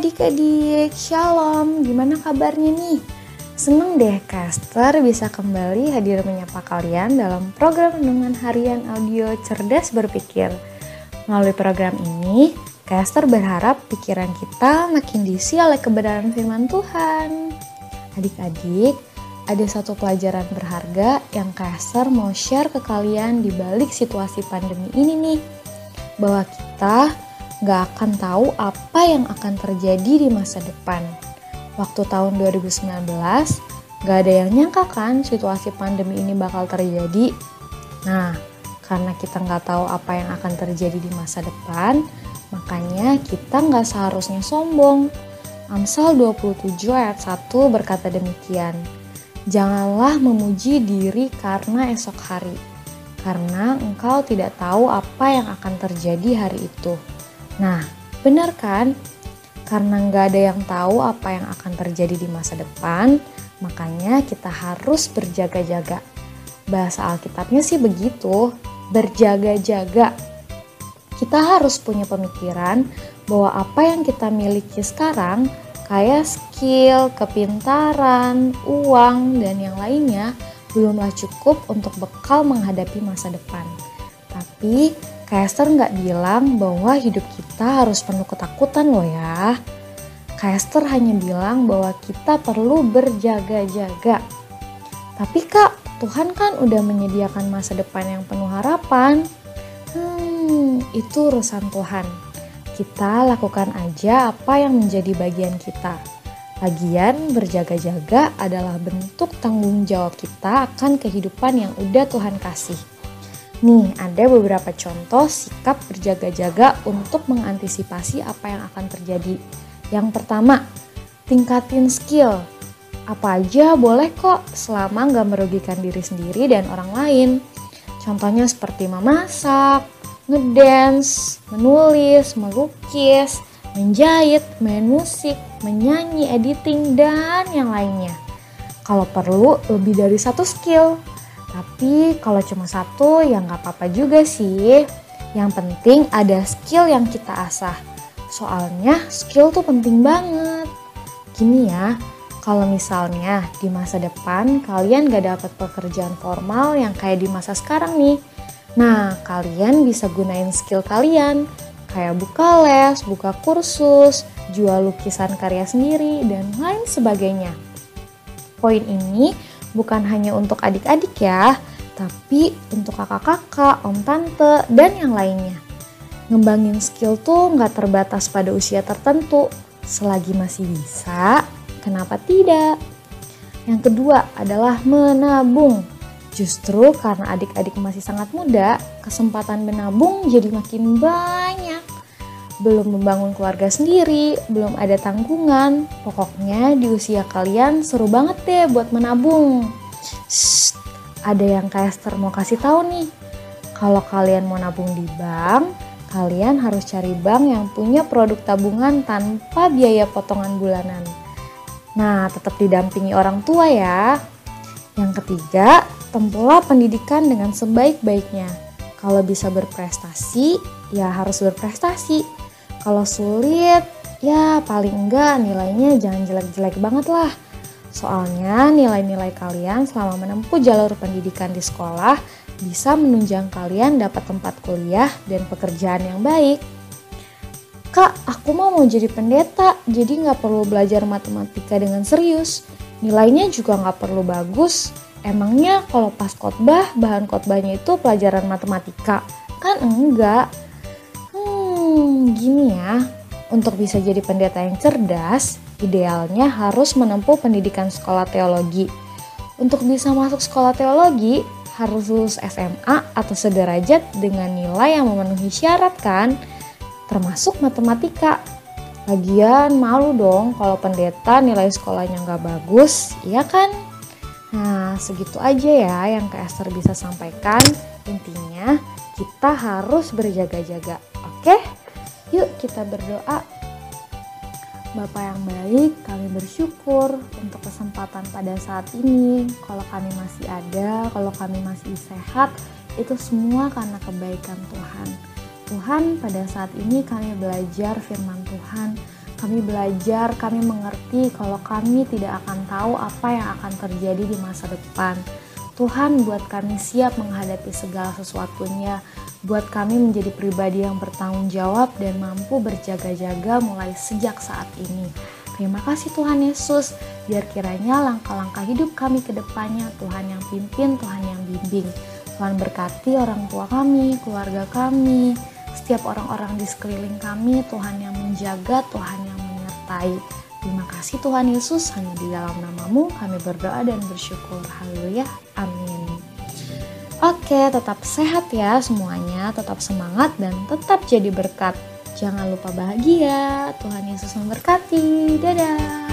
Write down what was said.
adik-adik, shalom, gimana kabarnya nih? Seneng deh Caster bisa kembali hadir menyapa kalian dalam program Renungan Harian Audio Cerdas Berpikir. Melalui program ini, Caster berharap pikiran kita makin diisi oleh kebenaran firman Tuhan. Adik-adik, ada satu pelajaran berharga yang Caster mau share ke kalian di balik situasi pandemi ini nih. Bahwa kita gak akan tahu apa yang akan terjadi di masa depan. Waktu tahun 2019, gak ada yang nyangka kan situasi pandemi ini bakal terjadi. Nah, karena kita nggak tahu apa yang akan terjadi di masa depan, makanya kita nggak seharusnya sombong. Amsal 27 ayat 1 berkata demikian, Janganlah memuji diri karena esok hari, karena engkau tidak tahu apa yang akan terjadi hari itu. Nah, benar kan? Karena nggak ada yang tahu apa yang akan terjadi di masa depan, makanya kita harus berjaga-jaga. Bahasa Alkitabnya sih begitu, berjaga-jaga. Kita harus punya pemikiran bahwa apa yang kita miliki sekarang, kayak skill, kepintaran, uang, dan yang lainnya, belumlah cukup untuk bekal menghadapi masa depan. Tapi Kester nggak bilang bahwa hidup kita harus penuh ketakutan loh ya. Kester hanya bilang bahwa kita perlu berjaga-jaga. Tapi kak, Tuhan kan udah menyediakan masa depan yang penuh harapan. Hmm, itu urusan Tuhan. Kita lakukan aja apa yang menjadi bagian kita. Lagian berjaga-jaga adalah bentuk tanggung jawab kita akan kehidupan yang udah Tuhan kasih. Nih, ada beberapa contoh sikap berjaga-jaga untuk mengantisipasi apa yang akan terjadi. Yang pertama, tingkatin skill. Apa aja boleh kok selama nggak merugikan diri sendiri dan orang lain. Contohnya seperti memasak, ngedance, menulis, melukis, menjahit, main musik, menyanyi, editing, dan yang lainnya. Kalau perlu lebih dari satu skill, tapi kalau cuma satu ya nggak apa-apa juga sih. Yang penting ada skill yang kita asah. Soalnya skill tuh penting banget. Gini ya, kalau misalnya di masa depan kalian gak dapat pekerjaan formal yang kayak di masa sekarang nih. Nah, kalian bisa gunain skill kalian kayak buka les, buka kursus, jual lukisan karya sendiri, dan lain sebagainya. Poin ini bukan hanya untuk adik-adik ya, tapi untuk kakak-kakak, om tante, dan yang lainnya. Ngembangin skill tuh nggak terbatas pada usia tertentu. Selagi masih bisa, kenapa tidak? Yang kedua adalah menabung. Justru karena adik-adik masih sangat muda, kesempatan menabung jadi makin banyak belum membangun keluarga sendiri, belum ada tanggungan. Pokoknya di usia kalian seru banget deh buat menabung. Shh, ada yang Kester mau kasih tahu nih. Kalau kalian mau nabung di bank, kalian harus cari bank yang punya produk tabungan tanpa biaya potongan bulanan. Nah, tetap didampingi orang tua ya. Yang ketiga, tempuhlah pendidikan dengan sebaik-baiknya. Kalau bisa berprestasi, ya harus berprestasi kalau sulit, ya paling enggak nilainya jangan jelek-jelek banget lah. Soalnya nilai-nilai kalian selama menempuh jalur pendidikan di sekolah bisa menunjang kalian dapat tempat kuliah dan pekerjaan yang baik. Kak, aku mau mau jadi pendeta, jadi nggak perlu belajar matematika dengan serius. Nilainya juga nggak perlu bagus. Emangnya kalau pas khotbah, bahan khotbahnya itu pelajaran matematika? Kan enggak gini ya, untuk bisa jadi pendeta yang cerdas, idealnya harus menempuh pendidikan sekolah teologi. Untuk bisa masuk sekolah teologi, harus lulus SMA atau sederajat dengan nilai yang memenuhi syarat kan, termasuk matematika. Lagian malu dong kalau pendeta nilai sekolahnya nggak bagus, iya kan? Nah, segitu aja ya yang Kak Esther bisa sampaikan. Intinya, kita harus berjaga-jaga, oke? Okay? Yuk kita berdoa. Bapak yang baik, kami bersyukur untuk kesempatan pada saat ini. Kalau kami masih ada, kalau kami masih sehat, itu semua karena kebaikan Tuhan. Tuhan, pada saat ini kami belajar firman Tuhan. Kami belajar, kami mengerti kalau kami tidak akan tahu apa yang akan terjadi di masa depan. Tuhan buat kami siap menghadapi segala sesuatunya, buat kami menjadi pribadi yang bertanggung jawab dan mampu berjaga-jaga mulai sejak saat ini. Terima kasih Tuhan Yesus, biar kiranya langkah-langkah hidup kami ke depannya Tuhan yang pimpin, Tuhan yang bimbing. Tuhan berkati orang tua kami, keluarga kami, setiap orang-orang di sekeliling kami, Tuhan yang menjaga, Tuhan yang menyertai. Terima kasih Tuhan Yesus, hanya di dalam namamu kami berdoa dan bersyukur. Haleluya. Amin. Oke, tetap sehat ya semuanya, tetap semangat dan tetap jadi berkat. Jangan lupa bahagia. Tuhan Yesus memberkati. Dadah.